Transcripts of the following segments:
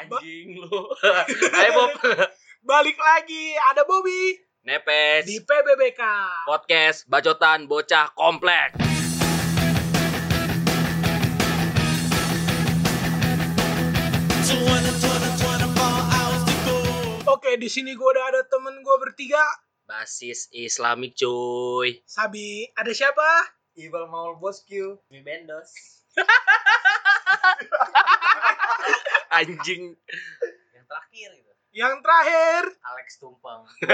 Anjing lu. Ayo Bob. Balik lagi, ada Bobby Nepes. di PBBK. podcast bacotan bocah komplek. Oke, di sini gue udah ada temen gue bertiga. Basis Islamik cuy. Sabi, ada siapa? Ibal Maul Bosku. Mi Bendos. Anjing. Yang terakhir gitu. Yang terakhir. Alex Tumpeng.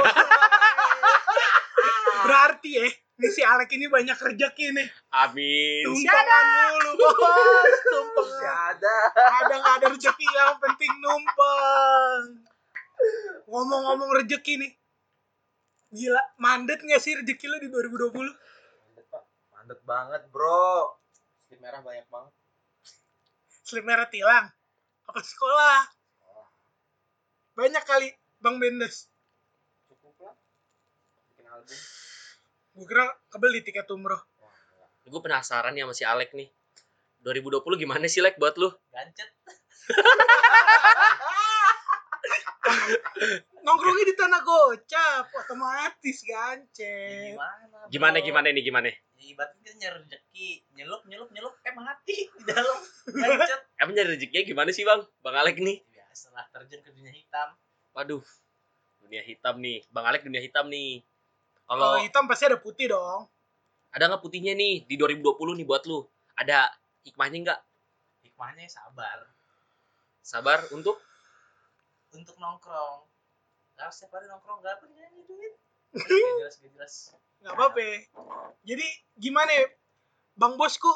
Berarti ya, ini si Alek ini banyak rezeki nih. Amin. Tumpangan mulu, bos. Tumpangan. ada. Ada nggak ada rezeki yang penting numpang. Ngomong-ngomong rezeki nih. Gila, mandet nggak sih rezeki lo di 2020? Mandet, Pak. Mandet banget, Bro. Slip merah banyak banget. Slip merah tilang. Apa sekolah? Banyak kali Bang Bendes. Cukup lah. Bikin album. Gue kira kebeli tiket umroh. Gue penasaran ya sama si Alek nih. 2020 gimana sih Lek buat lu? Gancet. Nongkrongnya di tanah gocap, otomatis gancet. Gimana? Gimana bro? gimana nih gimana? Ya, ibaratnya kita nyari rezeki, nyelup nyelup nyelup eh mati di dalam. Gancet. Emang nyari rezekinya gimana sih Bang? Bang Alek nih. Biasalah terjun ke dunia hitam. Waduh. Dunia hitam nih. Bang Alek dunia hitam nih. Kalau Kalau hitam pasti ada putih dong. ada nggak putihnya nih di 2020 nih buat lu? Ada hikmahnya nggak? Hikmahnya sabar. Sabar untuk Untuk nongkrong. Nah, setiap hari nongkrong gak apa nih duit. Gak jelas, gak jelas. Nggak apa-apa. ya. Jadi gimana ya? Bang Bosku,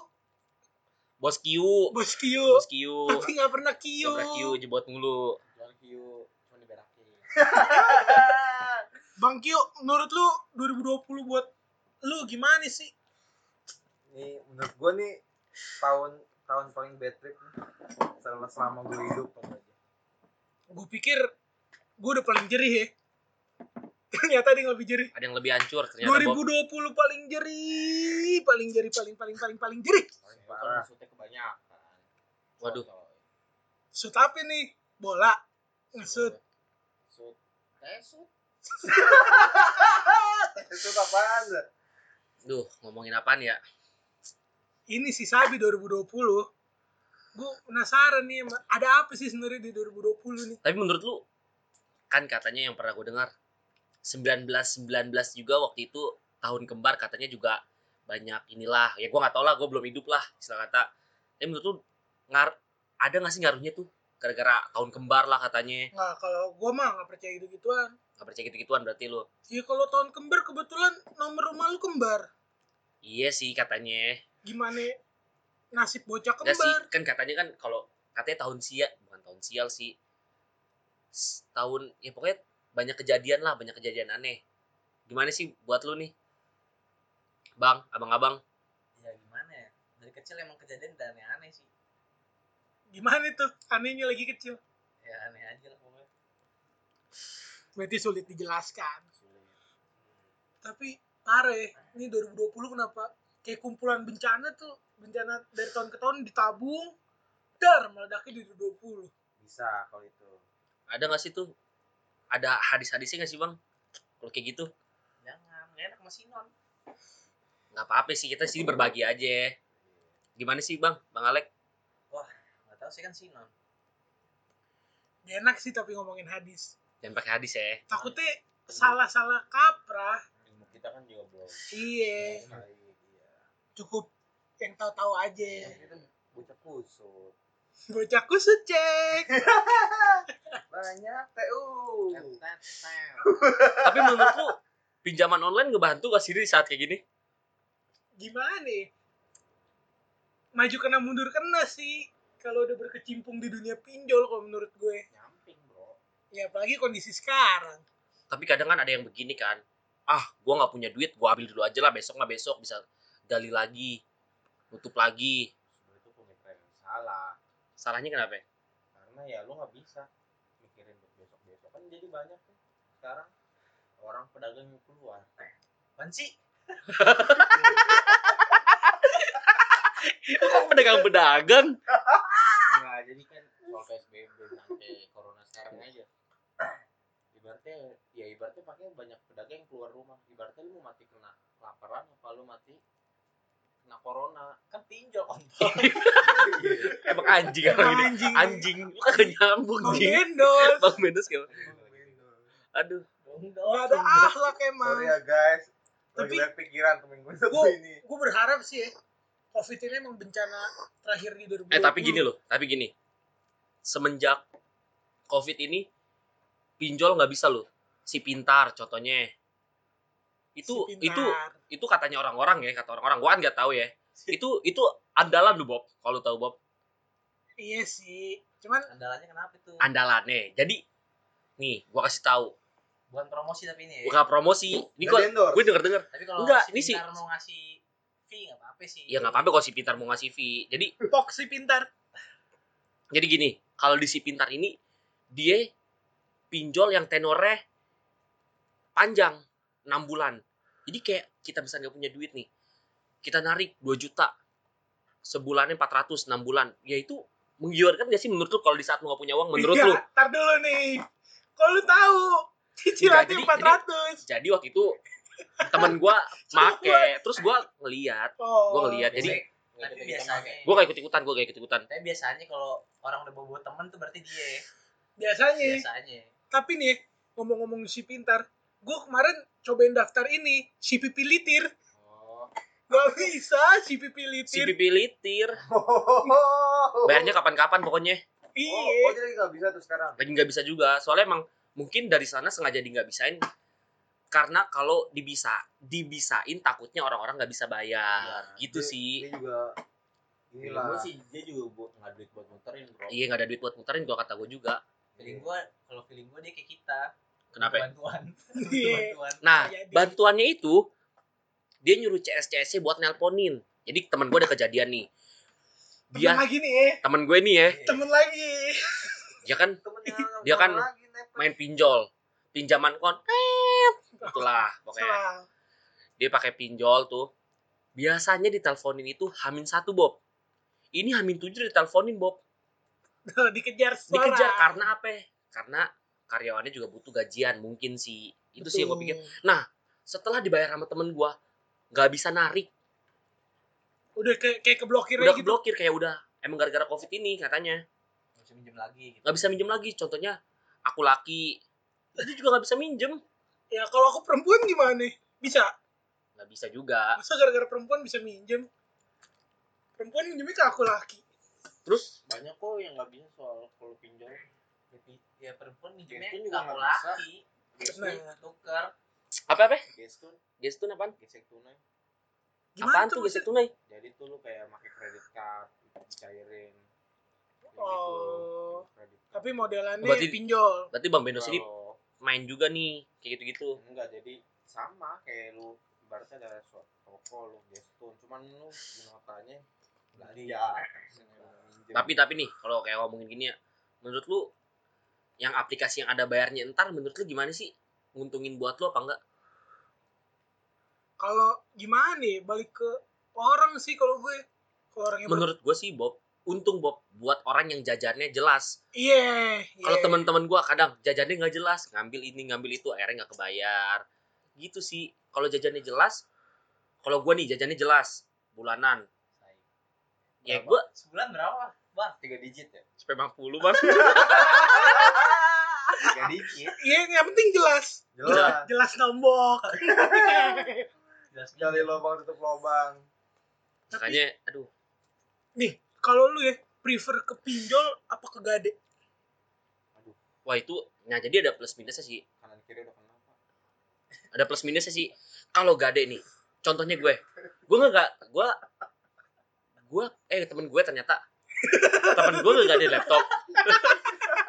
bos Kiu. Bos Kio. Bos Kiu. Tapi nggak pernah Kio. Dobrak Kiu jebot mulu. Jual Q, cuma diberakin. Bang Kio, menurut lu 2020 buat lu gimana sih? Nih, menurut gua nih tahun tahun paling bad trip selama selama gue hidup gak aja. Gue pikir gue udah paling jerih ya. Ternyata dia lebih jerih. Ada yang lebih hancur ternyata Bob. 2020 paling jerih, paling jerih, paling paling paling paling jerih. Paling parah. maksudnya kebanyakan. Waduh. Shoot apa nih? Bola. Ngesut. Sut. Eh, sut. Itu apaan? Duh, ngomongin apaan ya? Ini si Sabi 2020. Gue penasaran nih, ada apa sih sebenarnya di 2020 nih? Tapi menurut lu kan katanya yang pernah gue dengar 1919 juga waktu itu tahun kembar katanya juga banyak inilah ya gue nggak tau lah gue belum hidup lah istilah kata tapi menurut lu ngar ada nggak sih ngaruhnya tuh gara-gara tahun kembar lah katanya Nggak, kalau gue mah nggak percaya gitu-gituan. nggak percaya gitu-gituan berarti lu Ya kalau tahun kembar kebetulan nomor rumah lu kembar. iya sih katanya Gimana nasib bocah Enggak sih kembar? kan katanya kan kalau katanya tahun sial bukan tahun sial sih tahun ya pokoknya banyak kejadian lah banyak kejadian aneh gimana sih buat lu nih bang abang-abang Ya gimana ya? Dari kecil emang kejadian udah aneh-aneh sih. Gimana tuh? Anehnya lagi kecil. Ya aneh aja lah pokoknya. Berarti sulit dijelaskan. Sulit. Tapi parah ya, ini 2020 kenapa kayak kumpulan bencana tuh bencana dari tahun ke tahun ditabung dar meledaknya di 2020 Bisa kalau itu. Ada nggak sih tuh ada hadis-hadisnya nggak sih bang kalau kayak gitu Jangan, gak enak sama Sinon. nggak apa-apa sih kita sih berbagi aja gimana sih bang bang Alek Gak tau sih kan Sinon. Gak enak sih tapi ngomongin hadis jangan pakai hadis ya takutnya salah-salah kaprah Ilmu kita kan juga belum. iya iya. cukup yang tahu-tahu aja Itu bocah kusut. Bocah kusut cek Banyak TU. tapi menurut lu pinjaman online ngebantu gak sih di saat kayak gini? Gimana nih? Maju kena mundur kena sih. Kalau udah berkecimpung di dunia pinjol kalau menurut gue. Nyamping bro. ya apalagi kondisi sekarang. Tapi kadang kan ada yang begini kan. Ah gua nggak punya duit gua ambil dulu aja lah. Besok mah besok bisa gali lagi tutup lagi salahnya kenapa ya? karena ya lo nggak bisa mikirin buat besok besok kan jadi banyak tuh sekarang. Orang pedagang yang keluar. Kan sih? Kok pedagang pedagang? Ya jadi kan soal psbb sampai corona sekarang aja. Ibaratnya ya ibaratnya pakai banyak pedagang yang keluar rumah. Ibaratnya lu mau mati kena laparan apa lu mati nanti emang anjing orang ini Anjing. anjing lu kagak nyambung Bang Ji. Bendos. bang Bendos kayak aduh Gak ada akhlak emang. Sorry ya guys. Tapi- pikiran temen gue Gua- ini. Gue berharap sih ya. Covid ini emang bencana terakhir di 2020. eh tapi gini loh tapi gini semenjak covid ini pinjol nggak bisa loh si pintar contohnya itu Si itu itu katanya orang-orang ya kata orang-orang. Gua kan nggak tahu ya. Itu itu andalan lu Bob kalau tahu Bob. Iya sih. Cuman Andalannya kenapa itu? andalannya jadi nih gua kasih tahu. Bukan promosi tapi ini ya. bukan promosi. Ini kok gue denger denger Tapi kalau Enggak, si ini sih- Pintar mau ngasih fee nggak apa-apa sih. ya nggak apa-apa kalau si pintar mau ngasih fee. Jadi pok si pintar. jadi gini kalau di si pintar ini dia pinjol yang tenornya panjang 6 bulan jadi kayak kita bisa nggak punya duit nih kita narik 2 juta sebulannya 400 6 bulan ya itu menggiurkan gak sih menurut lu kalau di saat lu gak punya uang menurut Iya, lu Ntar dulu nih. Kalau lu tahu cicilannya Jadi- 400. jadi waktu itu temen gua make terus gua ngeliat Oh. gua ngeliat jadi Tapi biasanya. gua gak ikut ikutan gua gak ikut ikutan Tapi biasanya kalau orang udah bawa temen tuh berarti dia. biasanya. Biasanya. Tapi nih, ngomong-ngomong si pintar, gue kemarin cobain daftar ini, si pipi litir. Oh. Gak bisa si pipi si litir. pipi litir Oh. bayarnya kapan-kapan pokoknya Oh, Iya. oh, jadi nggak bisa tuh sekarang. lagi nggak bisa juga soalnya emang mungkin dari sana sengaja di nggak bisain karena kalau dibisa dibisain takutnya orang-orang nggak bisa bayar Ya, gitu dia- sih Dia juga inilah. gue sih dia juga buat nggak duit buat muterin bro. iya nggak ada duit buat muterin gua kata gue juga Feeling gua kalau feeling gua dia kayak kita. Kenapa? Bantuan. Iya. Bantuan. nah Jadi. bantuannya itu dia nyuruh CS CS buat nelponin jadi teman gue ada kejadian nih Temen dia lagi nih ya. temen gue nih ya Temen lagi. dia kan Dia kan lagi, main pinjol pinjaman kon itulah pokoknya dia pakai pinjol tuh biasanya diteleponin itu hamin satu Bob ini hamin tujuh diteleponin Bob Dikejar suara. dikejar karena apa karena karyawannya juga butuh gajian mungkin sih itu sih yang gue pikir Betul. setelah dibayar sama temen gue nggak bisa narik Udah kayak kayak keblokir udah aja gitu. keblokir kayak udah emang gara-gara covid ini katanya Nggak bisa minjem lagi gitu. nggak bisa minjem lagi contohnya aku laki dia juga nggak bisa minjem Ya kalau aku perempuan gimana? Bisa. nggak bisa juga Masa gara-gara perempuan bisa minjem? Perempuan minjemnya ke aku laki. terus Banyak kok yang nggak bisa soal kalau pinjol. Ya perempuan minjemnya ke laki. Nah, Tukar. apa apa Gestun, gestun apaan gesek tunai. gimana apaan tuh? gesek tunai Jadi tuh lu kayak pakai kredit card, itu dicairin. Kayak Oh. gitu. Tapi modelannya Berarti- pinjol. berarti bang Bendos ini Kalau main juga nih kayak gitu-gitu enggak jadi sama kayak lu ibaratnya ada suatu toko lu gestun cuman lu belanja Minjem. tapi tapi nih kalau kayak ngomongin gini ya menurut lu yang aplikasi yang ada bayarnya entar menurut lu gimana sih nguntungin buat lu apa enggak Kalau gimana nih? Balik ke orang sih kalau gue. Kalau orang yang menurut gue sih Bob untung Bob buat orang yang jajannya jelas Iya. kalau iya. teman-teman gue kadang jajannya nggak jelas ngambil ini ngambil itu akhirnya nggak kebayar gitu sih kalau jajannya jelas kalau gue nih jajannya jelas bulanan ya Berapa? gue Sebulan berapa? Bang. tiga digit ya sampai 50 bang tiga digit Iya, yang penting jelas. Jelas. Jelas nombok. Jelas minjem. lubang tutup lubang. makanya aduh nih, kalau lu ya prefer ke pinjol apa ke gade? wah itu nah jadi ada plus minusnya sih kanan kiri udah kenapa ada plus minusnya sih kalau gade nih contohnya gue gue nggak gak gue gue eh temen gue ternyata temen gue gak ada laptop.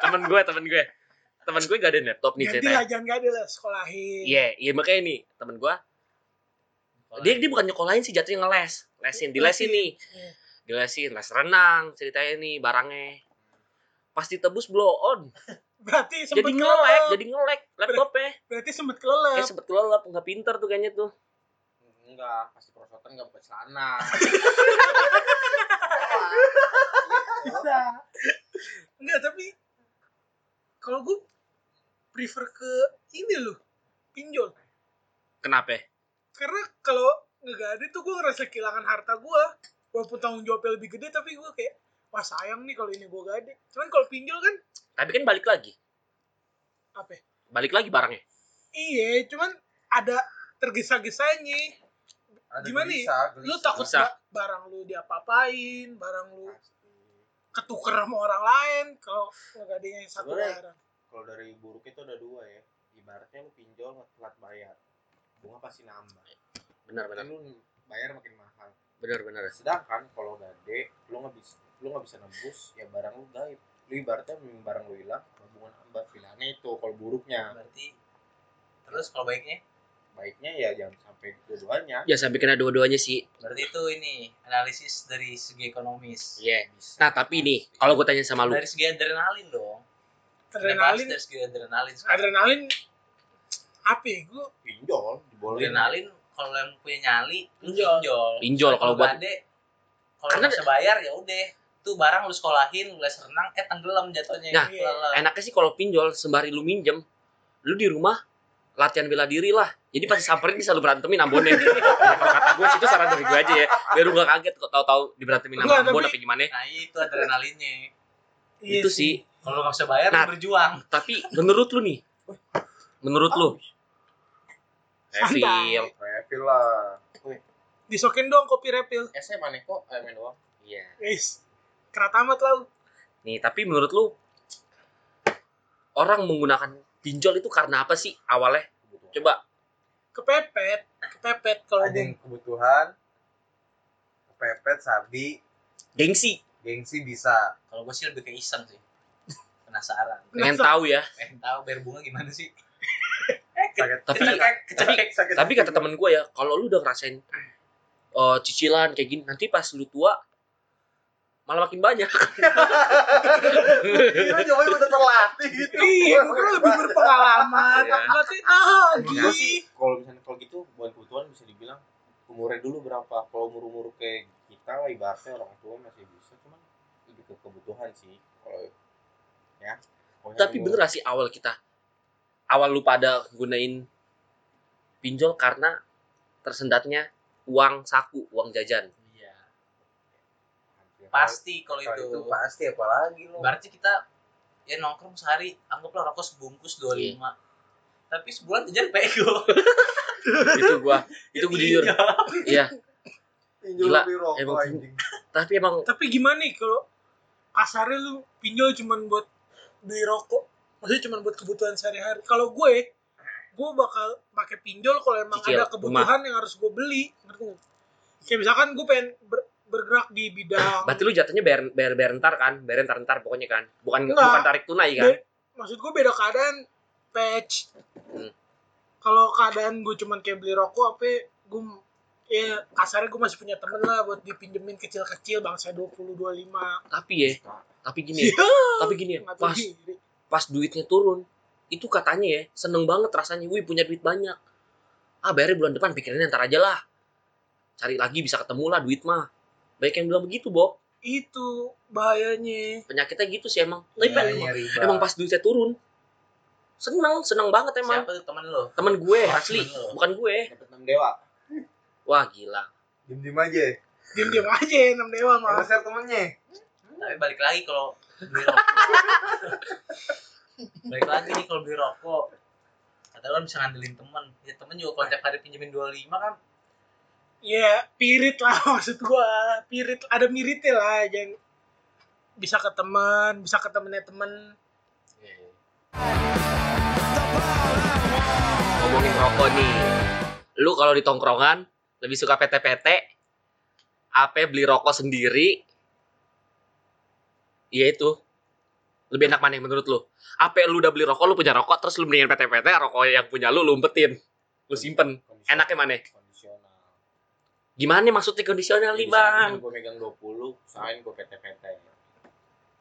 Temen gue temen gue temen gue gak ada laptop nih Ganti lah, ceritanya jangan gade lah, sekolahin. iya iya makanya nih temen gue dia dia bukan nyekolahin sih jatuhnya ngeles. Lesin di lesin nih. Iya. di lesin les renang ceritanya nih barangnya. Pas ditebus blow on. Berarti sempet jadi kelelep. ngelek jadi ngelek laptopnya. Berarti sempet kelelep. kayak sempet kelelep nggak pinter tuh kayaknya tuh. Enggak pasti perosotan enggak buka celana Bisa. Enggak, tapi kalau gue prefer ke ini loh, pinjol. kenapa Karena kalau nggak ada tuh gue ngerasa kehilangan harta gue. walaupun tanggung jawabnya lebih gede tapi gue kayak wah sayang nih kalau ini gue gade cuman kalau pinjol kan Tapi kan balik lagi. apa? Balik lagi barangnya. iya cuman ada tergesa-gesanya Ada Gimana nih? lu takut Bisa. ba- barang lu diapa-apain barang lu ketuker sama orang lain kalau ngegadenya satu Sebenarnya- barang. kalau dari buruk itu ada dua ya. Ibaratnya lu pinjol telat bayar. Bunga pasti nambah. Benar benar. Lu bayar makin mahal. Benar benar. sedangkan kalau gade lu nggak bisa lu nggak bisa nembus ya barang lu gaib. Lu ibaratnya barang lu hilang bunga nambah. Pilihannya itu kalau buruknya. Berarti terus kalau baiknya baiknya ya jangan sampai dua-duanya Ya sampai kena dua-duanya sih. berarti itu ini analisis dari segi ekonomis Iya. Bisa. Nah tapi nih, kalau gue tanya sama lu, dari segi adrenalin dong adrenalin dari segi adrenalin sekarang. adrenalin apa ya gue pinjol dibolehin adrenalin kalau yang punya nyali Pinjol. pinjol Pinjol, kalau buat- kalau Karena- nggak bisa bayar ya udah tuh barang lu sekolahin lu les renang eh tenggelam jatuhnya Nah, Kelelep. enaknya sih kalau pinjol sembari lu minjem, lu di rumah latihan bela diri lah. Jadi pasti samperin bisa lu berantemin Ambonnya. ya, kalau kata gue sih itu saran dari gue aja ya. Biar lu gak kaget kok tahu-tahu diberantemin sama Ambon tapi- apa gimana. nah itu adrenalinnya Iya itu sih. kalau lu nggak bisa bayar Nah. lu berjuang Tapi menurut lu nih, menurut lu. Refill. Refill lah. disokin dong kopi refill SMA nih kok eh, main doang Iya. Wis, kerat amat lah lu. Nih, tapi menurut lu orang menggunakan pinjol itu karena apa sih awalnya? Coba Kepepet, kepepet kalau Ada yang kebutuhan, kepepet, sabi, gengsi, gengsi bisa. kalau gue sih lebih ke iseng sih penasaran pengen tahu ya. pengen tahu bayar bunga gimana sih Sakit. Tapi Kecekek, kecekek. sakit. tapi kata temen gue ya kalau lu udah ngerasain eh, cicilan kayak gini nanti pas lu tua malah makin banyak Kira coba udah terlatih gitu. Iya, gue kan lebih berpengalaman. Iya. Berarti nah, lagi. sih kalau misalnya kalau gitu bukan kebutuhan bisa dibilang umurnya dulu berapa kalau umur umur kayak kita lah ibaratnya orang tua masih bisa cuman lebih ke kebutuhan sih kalau ya Pokoknya tapi umur- bener gak sih awal kita awal lu pada gunain pinjol karena tersendatnya uang saku uang jajan iya. Pasti kalau itu itu pasti apalagi lo. berarti kita ya nongkrong sehari anggaplah rokok sebungkus 25 tapi sebulan jajan pego itu gua itu gua jujur iya Pinjol Gila, lebih rokok emang anjing. tapi emang Tapi gimana nih kalau kasarnya lu pinjol cuman buat beli rokok? Maksudnya cuman buat kebutuhan sehari-hari. Kalau gue, gue bakal pakai pinjol kalau emang Cicil, ada kebutuhan yang harus gue beli. Ngerti nggak? Kayak misalkan gue pengen ber- bergerak di bidang berarti lu jatuhnya bayar bayar bayar ntar kan? Bayar ntar ntar pokoknya kan? Bukan Enggak. bukan tarik tunai kan? Be- maksud gue beda keadaan patch. Hmm. kalau keadaan gue cuman kayak beli rokok apa gue ya kasarnya gue masih punya temen lah buat dipinjemin kecil-kecil bangsa 20 25 tapi ya tapi gini ya, Iya. tapi gini ya pas pas duitnya turun itu katanya ya seneng banget rasanya wih punya duit banyak. Ah bayarnya bulan depan pikirannya ntar aja lah. Cari lagi bisa ketemu lah duit mah baik yang bilang begitu Bob. Itu bahayanya. Penyakitnya gitu sih emang. Tapi Iya, emang, riba. emang pas duitnya turun. Seneng seneng banget emang. Siapa tuh? Temen lo? Temen gue Oh, asli. temen lo. bukan gue. Dapat enam dewa. Wah gila. Diem-diem aja. diam-diam aja enam dewa Yang mah share temennya. tapi balik lagi kalau beli rokok. Balik lagi nih kalau beli rokok. Kata kan bisa ngandelin temen. Ya temen juga kalau tiap hari pinjemin 25 kan ya pirit lah maksud gua. Pirit ada miritnya lah yang bisa ke teman bisa ke temennya temen. Ngomongin rokok nih. Lu kalau di tongkrongan lebih suka PT-PT apa beli rokok sendiri? Iya itu. Lebih enak mana menurut lu? Apa lu udah beli rokok lu punya rokok terus lu mendingan PT-PT rokok yang punya lu lu umpetin. Lu simpen. Enaknya mana gimana maksudnya kondisional nih bang? gue megang 20 usahain gue PT-PT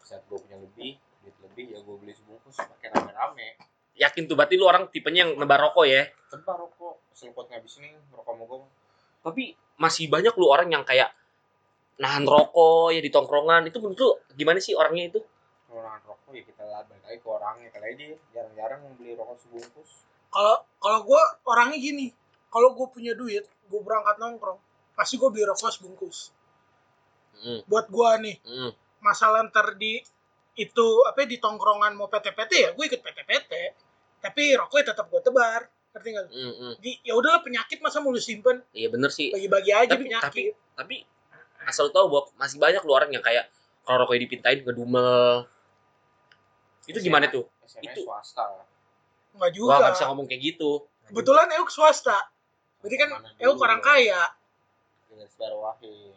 saat gue punya lebih duit lebih ya gue beli sebungkus pakai rame-rame. Yakin tuh berarti lu orang tipenya yang nebar rokok ya? Tebar rokok seliput ngabis nih rokok mau gue tapi masih banyak lu orang yang kayak nahan rokok ya di tongkrongan. Itu menurut lu gimana sih orangnya itu? Kalau nahan rokok ya kita lihat balik lagi ke orangnya kali aja. Jarang-jarang yang beli rokok sebungkus. Kalau kalau gua orangnya gini. Kalau gue punya duit gue berangkat nongkrong pasti gue beli rokok sebungkus Mm, buat gua nih mm. masalah ntar di itu apa di tongkrongan mau PT-PT ya gue ikut PT-PT tapi rokoknya tetap gue tebar ngerti nggak? Mm, mm. Ya udahlah penyakit masa mau lu simpen Iya bener sih. bagi-bagi aja Tapi- penyakit Tapi asal lu tahu bahwa masih banyak lu orang yang kayak kalau rokoknya dipintain ngedumel. Itu gimana tuh? SMA Itu- swasta nggak Gua nggak juga bisa ngomong kayak gitu. kebetulan Euk swasta berarti kan Euk orang kaya dengan sebawahin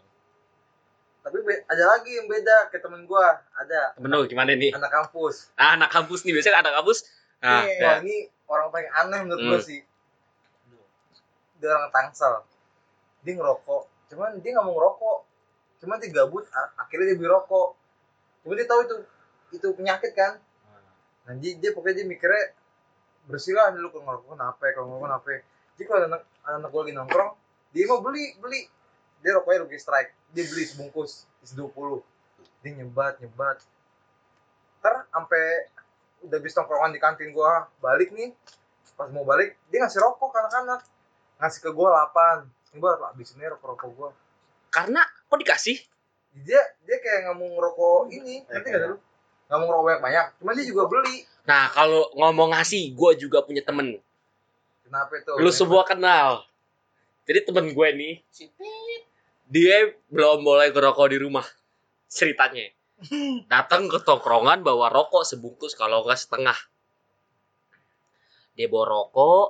Tapi be- ada lagi yang beda ke temen gua, ada Temen lu gimana nih? anak kampus. Ah, anak kampus nih biasanya anak kampus. Nah, Iya. Wah, ini orang paling aneh menurut gua Hmm. sih. Dia orang Tangsel. Dia ngerokok. Cuman dia nggak mau ngerokok. Cuman dia gabut, akhirnya dia beli rokok. Cuman dia tahu itu itu penyakit kan. Nah, dia, dia pokoknya dia mikirnya bersih lah lu kalau ngerokok kenapa kalau ngerokok kenapa jadi kalau anak anak gue lagi nongkrong dia mau beli beli dia rokoknya rugi strike. Dia beli sebungkus isi 20 dia nyebat nyebat. Ntar sampai udah habis nongkrongan di kantin gua balik nih. Pas mau balik dia ngasih rokok ke anak-anak. Ngasih ke gua 8 ini gua habisin aja rokok-rokok gua. Karena kok dikasih? dia dia kayak nggak mau ngerokok ini. Nanti gak lu? Nggak mau ngerokok banyak banyak. Cuman dia juga beli. Nah, kalau ngomong ngasih, gue juga punya temen. kenapa itu? Lu semua kenal. Jadi temen gue nih, dia belum boleh ngerokok di rumah. Ceritanya. Datang ke tongkrongan bawa rokok sebungkus kalau nggak setengah. Dia bawa rokok,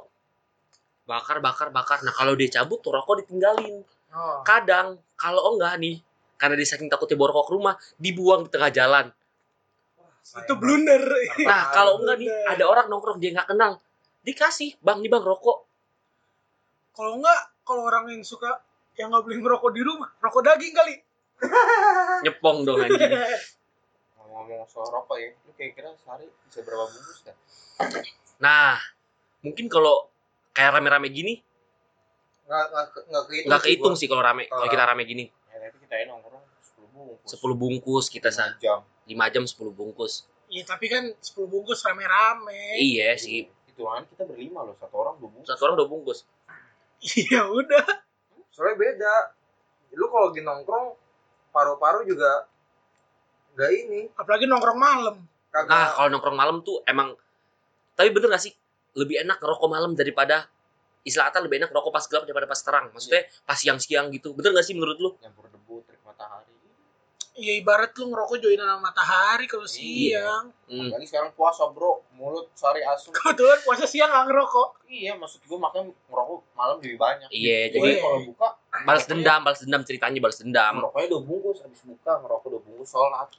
bakar, bakar, bakar. Nah kalau dia cabut tuh rokok ditinggalin. oh. Kadang kalau enggak nih, karena dia saking takutnya bawa rokok ke rumah, dibuang di tengah jalan. itu blunder Nah kalau enggak nih, ada orang nongkrong dia nggak kenal, dikasih, bang nih bang rokok. kalau enggak kalau orang yang suka yang nggak boleh ngerokok di rumah rokok daging kali Nyepong dong anjing. ngomong-ngomong soal rokok ya lu kira-kira sehari bisa berapa bungkus kan Nah, mungkin kalau kayak rame-rame gini, nggak nggak nggak kehitung nggak sih kehitung sih kalau rame. Kalau Kalau kita rame gini, ya tapi kita ini nongkrong 10 bungkus 10 bungkus kita Lima sa jam 5 jam 10 bungkus. Iya tapi kan 10 bungkus rame-rame. Iya sih. hitungan kita berlima loh satu orang dua bungkus Satu orang dua bungkus. Iya udah. Soalnya beda lu kalau lagi nongkrong paru-paru juga nggak ini Apalagi nongkrong malam. kagak Nah, kalau nongkrong malam tuh emang tapi bener gak sih? Lebih enak ngerokok malam daripada istilah kata lebih enak ngerokok pas gelap daripada pas terang. Maksudnya pas siang-siang gitu. Bener gak sih menurut lu? nyampur debu terik matahari Iya ibarat lu ngerokok joinan sama matahari kalau Iya. siang. Hmm. lagi sekarang puasa bro mulut sari asum Kebetulan puasa siang nggak ngerokok. iya maksud gue makanya ngerokok malam lebih banyak Iya, jadi jadi Iya. kalau buka balas dendam, balas dendam ceritanya balas dendam. ngerokoknya dua bungkus habis buka ngerokok dua bungkus sholat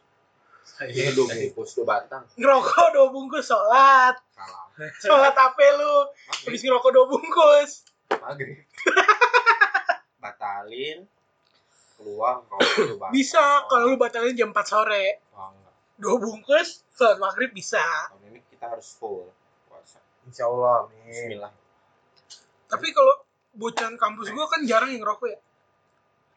iya dua bungkus dua batang Ngerokok dua bungkus sholat. salah Sholat apa lu? Habis ngerokok dua bungkus. maghrib batalin keluar ngerokok dua batang Bisa kalau lu batalin jam 4 sore. Wah, enggak. Dua bungkus sholat maghrib bisa. tahun ini kita harus full puasa insya Allah amin Bismillah Tapi kalau bocan kampus gua kan jarang yang ngerokok ya.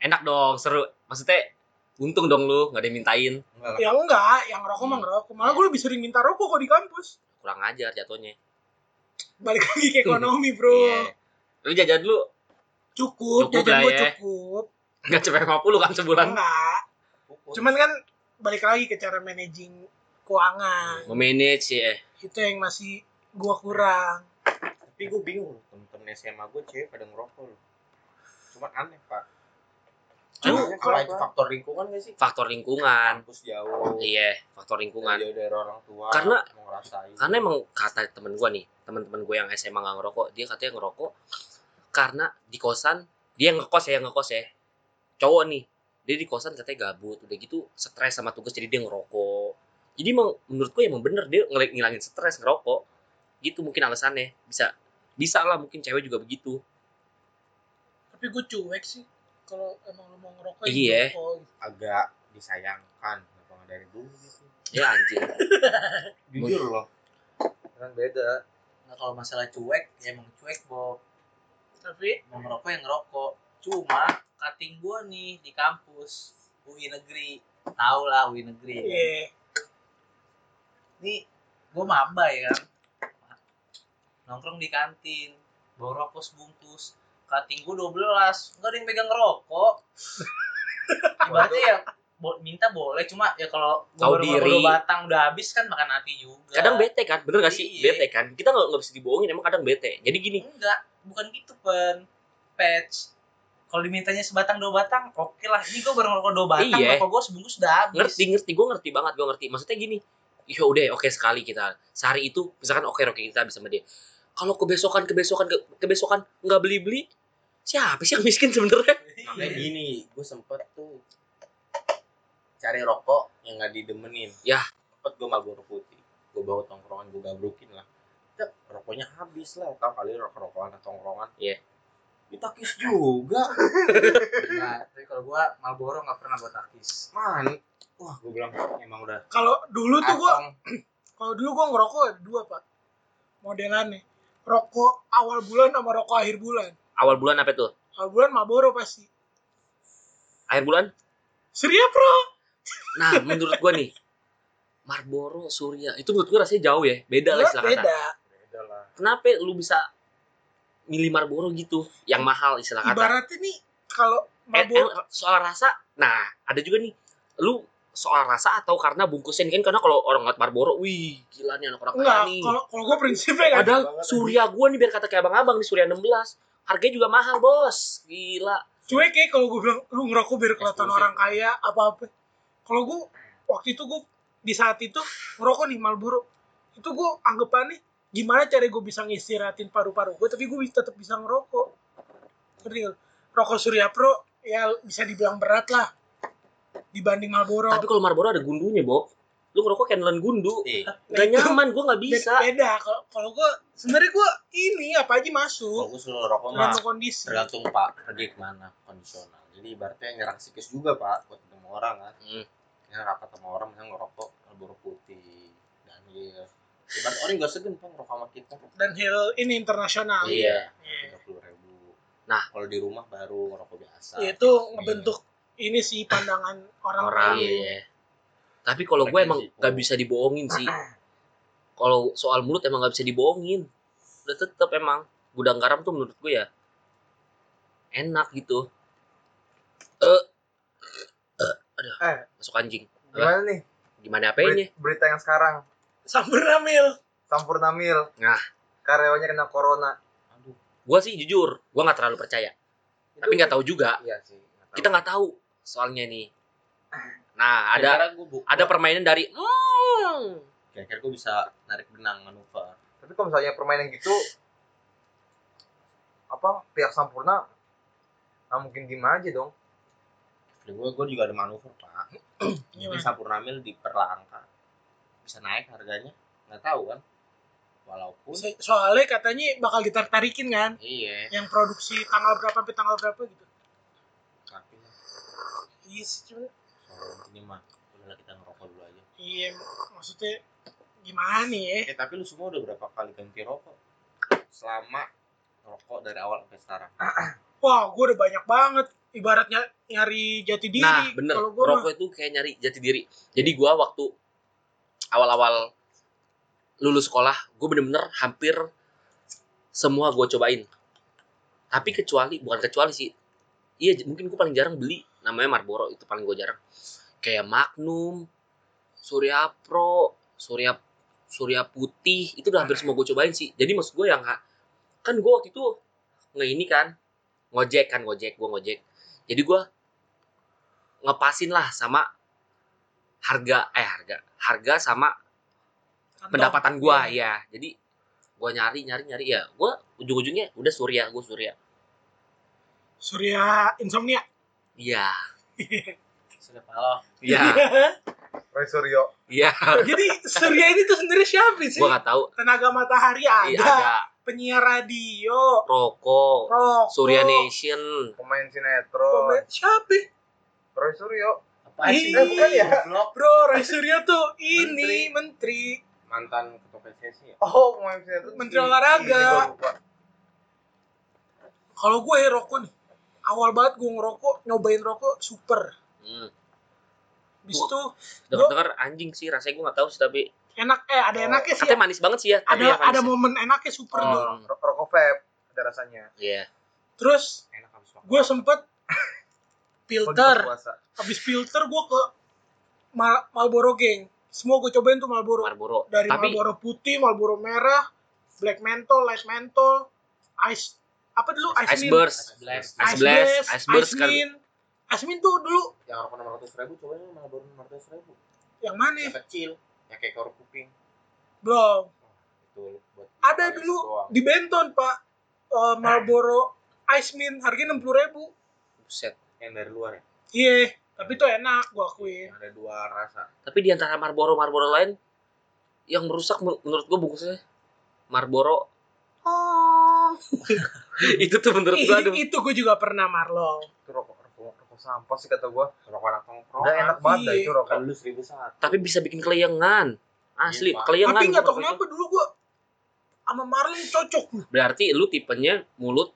Enak dong, seru. Maksudnya untung dong lu nggak ada yang mintain. enggak Ya enggak, yang ngerokok mah ngerokok. Malah gue lebih sering minta rokok kok di kampus. Kurang ajar jatuhnya. Balik lagi ke ekonomi, bro. Iya. Lu jajan dulu Cukup, Cukup jajan lah gue ya. cukup. Nggak cepet 50 kan sebulan. Enggak. Cuman kan balik lagi ke cara managing keuangan. Memanage ya. Itu yang masih gua kurang. tapi gue bingung temen-temen SMA gue cewek pada ngerokok loh cuman aneh pak Cuma kalau- itu faktor lingkungan gak sih Faktor lingkungan. kampus jauh Iya, faktor lingkungan. jauh dari orang tua Karena- Karena emang kata temen gua nih, temen-temen gue yang SMA nggak ngerokok, dia katanya ngerokok karena di kosan dia ngekos ya ngekos ya cowok nih dia di kosan katanya gabut udah gitu stres sama tugas jadi dia ngerokok jadi emang menurut gue emang bener dia ngel- ngilangin stres ngerokok gitu mungkin alasannya bisa bisa lah mungkin cewek juga begitu Tapi gue cuek sih. Kalau emang lu mau ngerokok, Iya. ya ngerokok. agak disayangkan nggak dari dulu gitu ya anjing jujur loh kan beda Nah kalau masalah cuek, ya emang cuek Bob. Tapi Mau ngerokok yang ngerokok. Cuma cutting gua nih di kampus UI negeri. Tahu lah UI negeri. kan. iya. Ini gua maba ya kan. Nongkrong di kantin, bawa rokok sebungkus. Cutting gua 12, enggak ada yang pegang rokok. ibaratnya ya bo- minta boleh cuma ya kalau gua Tahu baru diri. batang udah habis kan makan hati juga kadang bete kan bener gak sih Iya. bete kan kita nggak nggak bisa dibohongin emang kadang bete jadi gini enggak bukan gitu pen patch kalau dimintanya sebatang dua batang oke lah. Ini gue baru ngerokok dua batang Iya. rokok gue sebungkus udah habis. Ngerti ngerti. Gue ngerti banget gue ngerti. Maksudnya gini ya udah oke sekali kita. Sehari itu misalkan oke oke kita habis sama dia. Kalau kebesokan kebesokan ke- kebesokan nggak beli beli siapa sih yang miskin sebenarnya? Makanya gini gue sempet tuh cari rokok yang nggak didemenin. Ya. sempet gue Marlboro putih. Gue bawa tongkrongan gue gabrukin lah. Rokoknya habis lah. Tau kali rokok rokokan tongkrongan. Iya. Ditakis juga Enggak, tapi kalau gue Marlboro nggak pernah buat takis man wah gue bilang emang udah Kalau dulu tuh gua kalau dulu gua ngerokok ada dua, Pak. Modelannya. Rokok awal bulan sama rokok akhir bulan. awal bulan apa tuh Awal bulan Marlboro pasti. akhir bulan Surya Pro. nah menurut gue nih Marlboro Surya itu menurut gue rasanya jauh ya beda lah istilah beda. beda lah kenapa lu bisa milih Marlboro gitu yang mahal istilah kata. Ibaratnya nih kalau Eh, Marlboro eh, soal rasa nah ada juga nih. Lu soal rasa atau karena bungkusnya ini kan karena kalau orang ngeliat Marlboro wih gila nih anak orang kaya enggak, nih. kalau kalau gua prinsipnya kan padahal banget, Surya gua nih biar kata kayak abang-abang nih Surya 16 harganya juga mahal bos. Gila. Cuek kayak kalau gue bilang lu ngerokok biar kelihatan orang kaya apa apa kalau gue waktu itu gue di saat itu ngerokok nih Marlboro. Itu gue anggapannya gimana cara gue bisa ngistirahatin paru-paru gue tapi gue tetap bisa ngerokok. Ngerti rokok Surya Pro ya bisa dibilang berat lah dibanding Marlboro. Tapi kalau Marlboro ada gundunya Bob lu ngerokok kayak nelan gundu. Eh gak itu nyaman gua nggak bisa. Beda. Kalau kalau gue sebenarnya gue ini apa aja kalau masuk. Gue suruh rokok mah tergantung kondisi. tergantung pak pergi ke mana kondisional. Jadi ibaratnya nyerang psikis juga pak buat ketemu orang kan. Hmm. ya rapat sama orang misalnya ngerokok Marlboro putih dan iya ibarat orang nggak segen pak ngerokok sama kita dan Hill ini internasional Iya. Iya. tiga puluh ribu Nah. kalau di rumah baru ngerokok biasa itu ngebentuk ini sih pandangan orang orang lain. iya. tapi kalau gue emang nggak bisa dibohongin sih kalau soal mulut emang nggak bisa dibohongin udah tetep emang gudang garam tuh menurut gue ya enak gitu eh Eh, masuk anjing gimana nih? gimana apanya berita yang sekarang. Sampurna Mil. Sampurna Mil. Nah. Karyawannya kena corona. aduh gue sih jujur gue nggak terlalu percaya tapi nggak tahu juga Iya sih. nggak tahu. kita nggak tahu soalnya nih nah ada ada permainan dari hmm, kira-kira gue bisa narik benang manuver Tapi kalau misalnya permainan gitu apa pihak Sampurna nggak mungkin diem aja dong. Gue gue juga ada manuver pak jadi Gimana? Sampurnamil diperlangka bisa naik harganya. Nggak tahu kan. Walaupun So- Soalnya katanya bakal ditarik-tarikin kan? Iya. Yang produksi tanggal berapa sampai tanggal berapa gitu. tapi Iya sih, cuma soal ini mah udahlah kita ngerokok dulu aja. Iya maksudnya gimana nih ya? eh tapi lu semua udah berapa kali ganti rokok? Selama rokok dari awal sampai sekarang. Wah, gue udah banyak banget. Ibaratnya nyari jati diri. nah bener. Rokok itu kayak nyari jati diri. Jadi gue waktu awal-awal lulus sekolah gue bener-bener hampir semua gue cobain. Tapi kecuali bukan kecuali sih iya mungkin gue paling jarang beli namanya Marlboro itu paling gue jarang. Kayak Magnum Surya Pro Surya Surya Putih itu udah hampir semua gue cobain sih. Jadi maksud gue yang kan gue waktu itu nge ini kan ngojek kan ngojek gue ngojek. Jadi gue ngepasin lah sama harga eh harga harga sama pendapatan gua ya jadi gua nyari nyari nyari ya. Gua ujung ujungnya udah surya gua surya. Surya Insomnia. iya. Sudah palo iya. Roy Suryo. iya. Jadi Surya ini tuh sebenarnya siapa sih? gua nggak tahu. Tenaga matahari ada, iya ada. penyiar radio, rokok rokok, surya nation. Pemain sinetron. pemain- siapa? Roy Suryo. Sih Ih, bukan ya? Bro, Roy Suryo tuh ini menteri. mantan ketua PSSI ya Oh. Menteri olahraga. Lupa. Kalau gue ya rokok nih, awal banget gue ngerokok, nyobain rokok super. hmm. Bis itu dengar anjing sih rasanya gua nggak tahu sih tapi enak, eh ada Oh, enaknya sih. katanya manis banget sih ya Ada ya ada ya. momen enaknya super Hmm. tuh. Ro- Rokok vape ada rasanya. iya Terus enak habis makan gue sempet filter. Habis filter gue ke Mal Marlboro Gang semua gue cobain tuh Marlboro. Marlboro. Dari tapi Marlboro putih Marlboro merah black menthol light menthol ice apa dulu? Ice, Ice mint. Burst. Blast. Ice ice Blast, blast Ice Burst ice kan. mint. Ice mint tuh dulu. Yang rokok enam ratus ribu cobain baru enam ratus ribu. Yang mana? Yang kecil yang kayak korek kuping. Belum. Itu buat ada dulu doang. di Benton pak. Eh, Marlboro ice mint harganya enam puluh ribu. Buset. Yang dari luar ya iya tapi tuh enak gue akuin yang ada dua rasa tapi di antara Marlboro Marlboro lain yang merusak men- menurut gue bungkusnya Marlboro oh. itu tuh menurut gue aduh itu gue juga pernah Marlo Itu rokok rokok, rokok sampah sih kata gua. rokok anak nongkrong Udah enak banget dah Iya. itu rokok. lu seribu satu tapi bisa bikin keleyengan asli Iya, Pak. keleyengan tapi nggak gua tahu rokok kenapa dulu gue sama Marlin cocok itu. berarti lu tipenya mulut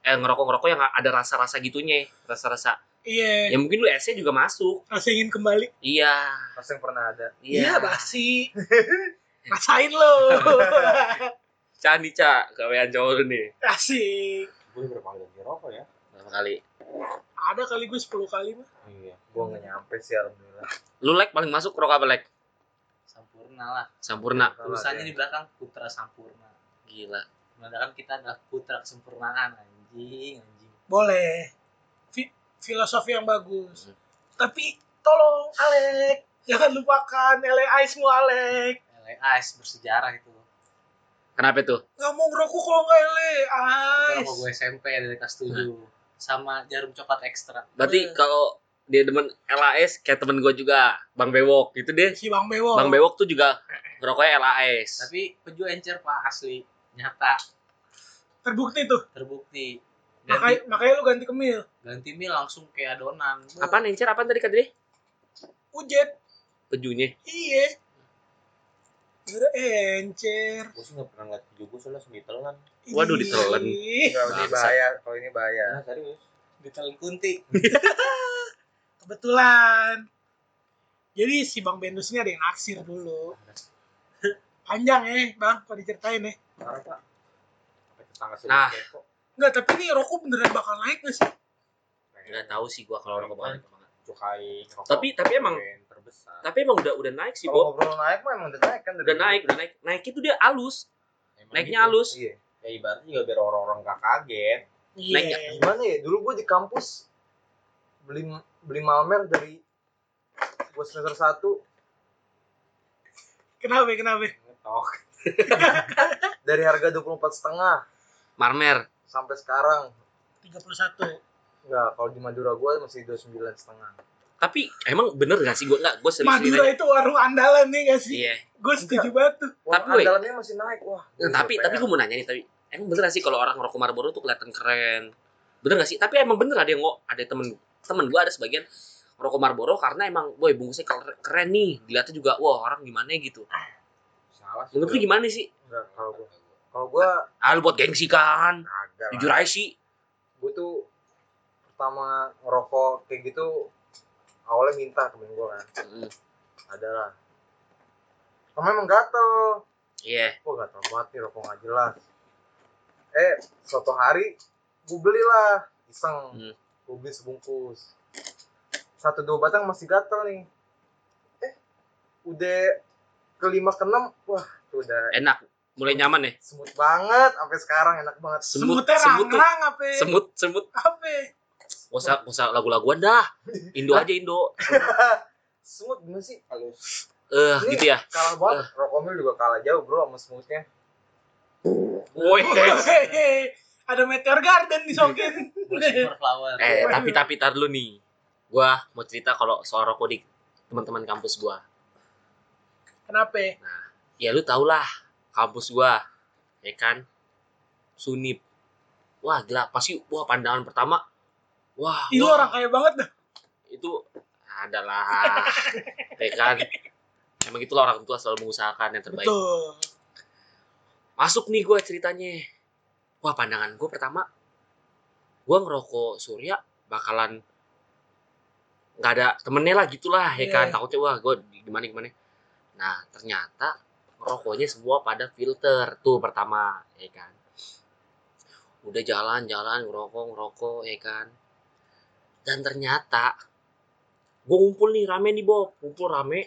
eh ngerokok ngerokok yang ada rasa-rasa gitunya rasa-rasa. Iya. Ya mungkin lu esnya juga masuk. Rasa ingin kembali. Iya. Rasa yang pernah ada. iya. Basi. Rasain lo. Candi cak gawean cowok lu nih. Asik. Gue berapa kali ganti rokok ya? Berapa kali? Ada kali gue 10 kali mah iya Gua nggak nyampe sih alhamdulillah. lu like paling masuk rokok apa like Sampurna lah. sampurna. Tulisannya di belakang Putra Sampurna. gila. Padahal kita adalah putra kesempurnaan anjing anjing. boleh Fi- filosofi yang bagus Hmm. tapi tolong Alek jangan lupakan LA Ice mu Alek LA Ice bersejarah itu. kenapa tuh nggak mau ngerokok kalau nggak LA Itu Ice gue SMP dari kelas 7 sama jarum coklat ekstra. berarti Hmm. kalau dia demen LAS kayak temen gue juga Bang Bewok itu deh si Bang Bewo Bang Bewok tuh juga ngerokoknya LAS Tapi peju encer Pak asli. Nyata terbukti tuh. Terbukti. makanya Ganti, makanya lu ganti ke mil ganti mil langsung kayak adonan. apaan encer? Apaan tadi dia ujet. Pejunya. Iya. Gara encer. Gue sih nggak pernah ngeliat video gue soalnya langsung ditelan. Waduh, ditelan. Enggak, ini bahaya. Kalau ini bahaya. nah serius. Ditelan kunti. kebetulan. Jadi si Bang Bendus ini ada yang naksir dulu. Panjang ya bang. Kalau diceritain ya? Parah pak tetangga sih Nah. kepo Enggak, tapi ini rokok beneran bakal naik gak sih? nggak tahu sih gua kalau rokok bakal naik cukai rokok Tapi- tapi emang- terbesar tapi emang udah udah naik sih Kalau Bob ngobrol naik mah emang udah naik kan. dari udah naik udah naik naik itu dia halus Emang naiknya gitu. halus Iya. ya ibaratnya juga biar orang-orang gak kaget Iya. Naik nggak? Gimana ya? Dulu gua di kampus beli beli Malmer dari gua semester 1 Kenapa? Kenapa? ngetok dari harga 24 setengah marmer sampai sekarang 31. Enggak, kalau di Madura gua masih 29 setengah. tapi emang bener gak sih gua nggak gua serius Madura itu warung andalan nih gak sih? iya Gue setuju banget tuh. Tapi, andalannya masih naik. Wah. Nah, tapi tapi gua mau nanya nih tapi emang bener gak sih kalau orang ngerokok Marlboro tuh kelihatan keren bener gak sih tapi emang bener ada yang ngo ada temen temen gua ada sebagian ngerokok Marlboro karena emang boy bungkusnya keren, nih dilihatnya juga wah orang gimana gitu salah sih menurut lu gimana sih Enggak, kalau gua. Kalau gua ah lu buat gengsi kan kagak. jujur aja sih Gua tuh pertama ngerokok kayak gitu awalnya minta temen gua kan. Mm, Adalah. Kamu emang gatel. iya Wah gatel banget nih rokok gak jelas. Eh, suatu hari gue belilah iseng. Hmm. Gue beli sebungkus. Satu dua batang masih gatel nih. Eh, udah kelima keenam, wah tuh udah enak mulai nyaman ya smooth banget sampai sekarang enak banget. semut Semutnya semut tuh rang apa? semut semut Apa? Gak usah, gak usah lagu-laguan dah Indo aja Indo Smooth gimana sih? halus Eh Ini gitu ya Kalah banget. Rokok mil juga kalah jauh bro sama smoothnya. Woi. Ada Meteor Garden super flower. Eh tapi tapi tar dulu nih Gua mau cerita kalau soal rokok di teman-teman kampus gua Kenapa? Ya lu tau lah Kampus gua Ya kan? Sunip. Wah gila. Pasti Wah pandangan pertama Wah Itu wah, orang kaya banget dah. Itu adalah Ya kan? Emang itulah orang tua selalu mengusahakan yang terbaik. Betul. masuk nih gue ceritanya. Wah pandangan gue pertama gue ngerokok surya bakalan nggak ada temennya lah gitulah ya kan? Iya. takutnya wah gue gimana gimana nah ternyata ngerokoknya semua pada filter. Tuh pertama ya kan. Udah jalan-jalan ngerokok ngerokok ya kan. Dan ternyata gue ngumpul nih rame nih Bob. Ngumpul rame.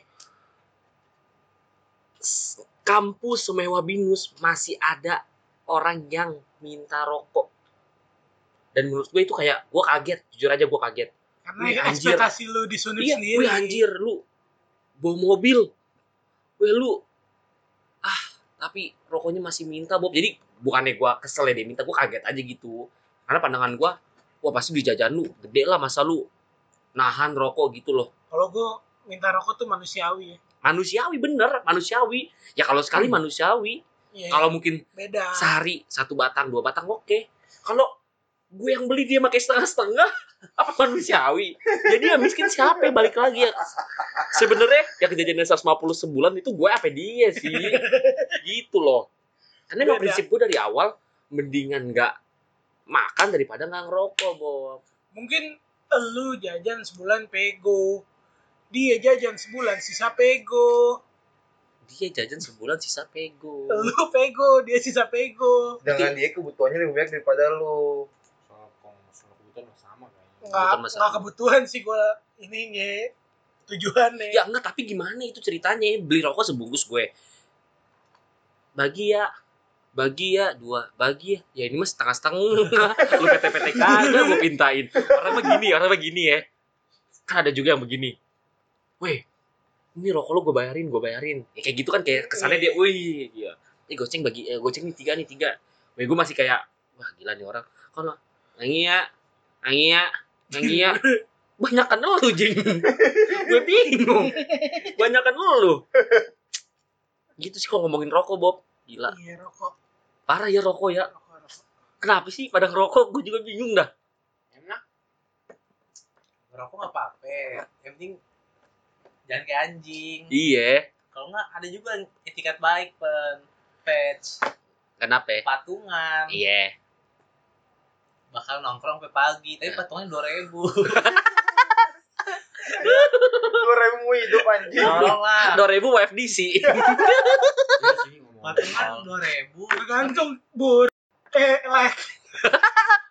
Kampus semewah binus masih ada orang yang minta rokok. Dan menurut gue itu kayak gue kaget. Jujur aja gue kaget. Karena Wih, anjir. ekspektasi lu disunip iya sendiri. wih anjir lu bawa mobil. Wih lu ah tapi rokoknya masih minta Bob. Jadi bukannya gue kesel ya dia minta gue kaget aja gitu. Karena pandangan gue wah pasti di jajan lu. Gede lah masa lu nahan rokok gitu loh. Kalau gue minta rokok tuh manusiawi ya. manusiawi bener manusiawi. Ya kalau sekali manusiawi Iya, kalau mungkin beda. sehari satu batang dua batang oke. Kalau gue yang beli dia pakai setengah setengah apa manusiawi? Jadi yang miskin siapa? Yang balik lagi ya. Sebenarnya yang kejadian 150 sebulan itu gue apa dia sih? Gitu loh. Karena emang Beda. prinsip gue dari awal mendingan nggak makan daripada nggak ngerokok Bob. Mungkin lu jajan sebulan pego. Dia jajan sebulan sisa pego. dia jajan sebulan sisa pego. Lu pego, dia sisa pego. dengan dia kebutuhannya lebih banyak daripada lu soal kalau masalah kebutuhan mah sama kayaknya Nggak, nggak kebutuhan sih gue ininya tujuannya. ya enggak tapi gimana itu ceritanya? Beli rokok sebungkus gue. Bagi ya bagi ya dua. Bagi ya ya ini mah setengah setengah lu PT PT kagak gue pintain. Orang mah gini orang mah gini ya. Kan ada juga yang begini. Weh ini rokok lu gue bayarin gue bayarin. Ya, kayak gitu kan kayak kesannya dia wih iya ini goceng bagi eh, goceng nih tiga nih tiga. Weh gue masih kayak wah gila nih orang. Kalau nangi ya nangi ya nangi ya banyak kan lu jing. Gue bingung. Banyak kan lu. Gitu sih kalau ngomongin rokok Bob. Gila. Iya rokok. parah ya rokok ya. Rokok, rokok. kenapa sih pada ngerokok? Gue juga bingung dah. Enak. Ngerokok nggak apa-apa. Yang penting jangan kayak anjing. iya. Kalau nggak ada juga yang etikat baik pen. Patch. Kenapa? Patungan. Iya bakal nongkrong sampai pagi. Tapi Nah. patungannya dua ribu. Lu remu hidup anjing. Lah dua ribu WFDC iya patungan dua ribu. Tergantung bur. Eh, like.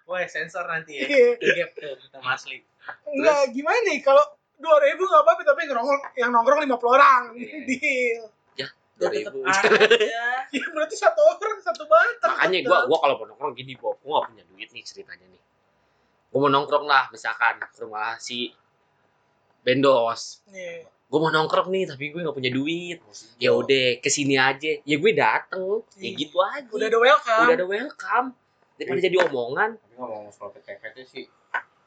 Woi sensor nanti ya. Iya. gap tuh kita masli. Enggak, gimana nih? Kalau dua ribu nggak apa-apa tapi yang nongkrong lima puluh orang. Iya. deal dua ribu. ya berarti satu orang satu batang makanya gue gua kalau mau nongkrong gini Bob gue gak punya duit nih ceritanya nih. Gue mau nongkrong lah misalkan ke rumah si Bendos Iya. gue mau nongkrong nih tapi gue gak punya duit. Ya udah ke sini aja. Ya gue dateng. Ya Iya. gitu aja. Udah ada welcome. Udah ada welcome. Daripada jadi omongan. Tapi ngomong soal PT-PT sih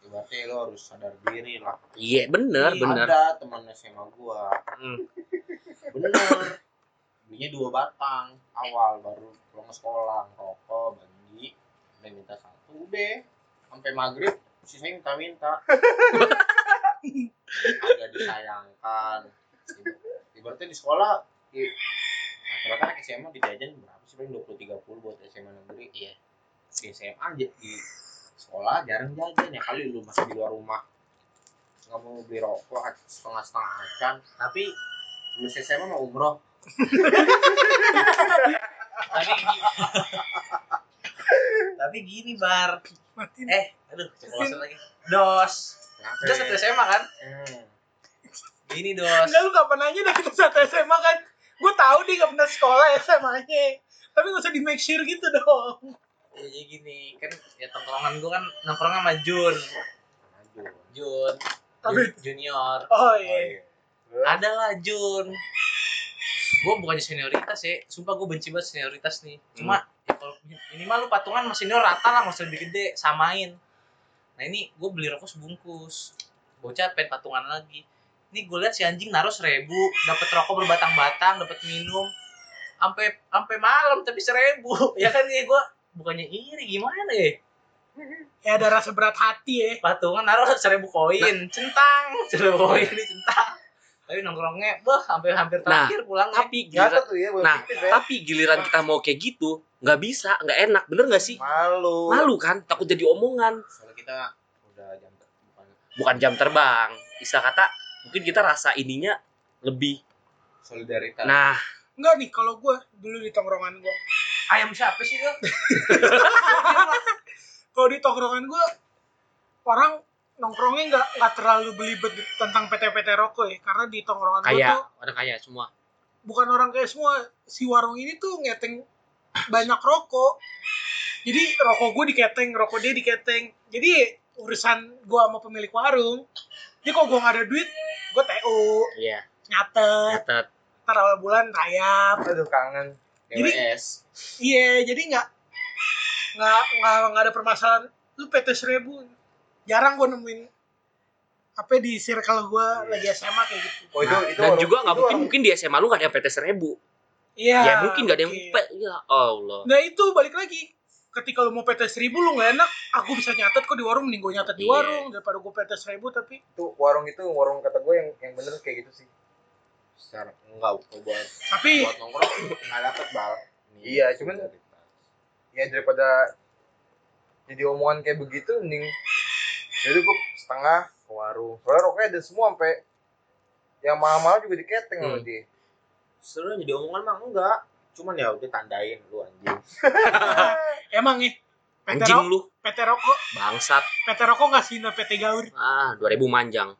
ibaratnya lo harus sadar diri lah. Iya bener Iya, bener. ada teman SMA gua. Hmm. bener belinya dua batang awal baru pulang sekolah ngerokok bagi udah minta satu udah. Sampai maghrib sisanya minta minta agak disayangkan. Ibaratnya di sekolah i- rata-rata anak SMA di jajan berapa sih? Paling 20 30 buat SMA negeri. Iya. di SMA aja di sekolah jarang jajan ya. Kali lu masih di luar rumah nggak mau beli rokok setengah setengah acan. Tapi lulus SMA mau umroh tapi gini tapi gini bar eh aduh ceplosan lagi. Dos. Kenapa? kita satu SMA kan? Hmm. gini dos. Enggak lu kapan nanya dah kita satu SMA kan? Gue tahu dia nggak pernah sekolah SMA-nya tapi nggak usah di make sure gitu dong. Ya, jadi gini. Kan ya tongkrongan gua kan nongkrongnya sama Jun. Aduh. Jun. Tapi- Jun- junior. Oh Oh, iya iya. ada lah Jun gue bukannya senioritas ya sumpah gue benci banget senioritas nih. Cuma ya kalau minimal lu patungan sama senior rata lah nggak usah lebih gede samain. Nah ini gue beli rokok sebungkus bocah pengen patungan lagi. Ini gue lihat si anjing naruh seribu dapat rokok berbatang-batang dapat minum. Sampai sampai malam tapi seribu ya kan? Ya gue bukannya iri gimana ya? Ya ada rasa berat hati ya. Patungan naruh seribu koin. Centang seribu koin ini centang tapi nongkrongnya bah sampai hampir Nah, terakhir pulang tapi giliran tuh ya nah ya. tapi giliran kita mau kayak gitu nggak bisa nggak enak bener nggak sih? Malu. Malu kan takut jadi omongan. Soalnya kita udah jam ter- bukan bukan jam terbang istilah kata mungkin kita rasa ininya lebih solidaritas. Nah. Enggak nih kalau gue dulu di tongkrongan gue ayam siapa sih tuh kalau di tongkrongan gue orang nongkrongnya nggak nggak terlalu belibet tentang PT-PT rokok ya karena di tongkrongan gue Kaya, tuh orang kaya semua. bukan orang kayak semua si warung ini tuh ngeteng banyak rokok. Jadi rokok gue diketeng rokok dia diketeng. Jadi urusan gue sama pemilik warung jadi kalau gue nggak ada duit gue TO Iya, nyatet. Nyatet. ntar awal bulan rayap. Aduh kangen. Jadi- iya jadi nggak nggak nggak nggak ada permasalahan. Lu PT seribu jarang gue nemuin apa di circle gue lagi SMA kayak gitu oh itu itu Dan juga nggak mungkin mungkin di SMA lu nggak ada yang PT seribu. iya ya mungkin nggak ada yang oke. P- Ya Allah. Nah itu balik lagi. Ketika lu mau PT seribu lu nggak enak, aku bisa nyatet kok di warung, mending gue nyatet di Iya. warung daripada gue PT seribu tapi itu warung itu warung kata gue yang yang bener kayak gitu sih Secara enggak buat tapi buat nongkrong enggak dapet bal. Iya, cuman- ya daripada jadi omongan kayak begitu mending jadi gue setengah ke warung soalnya rokoknya ada semua sampai yang mahal-mahal juga diketeng sama Hmm. dia sebenarnya jadi omongan mah enggak. Cuman ya udah tandain lu anjing. emang nih PT, Anjing lu, PT rokok bangsat. PT rokok nggak sih PT gaur Ah, 2000 manjang.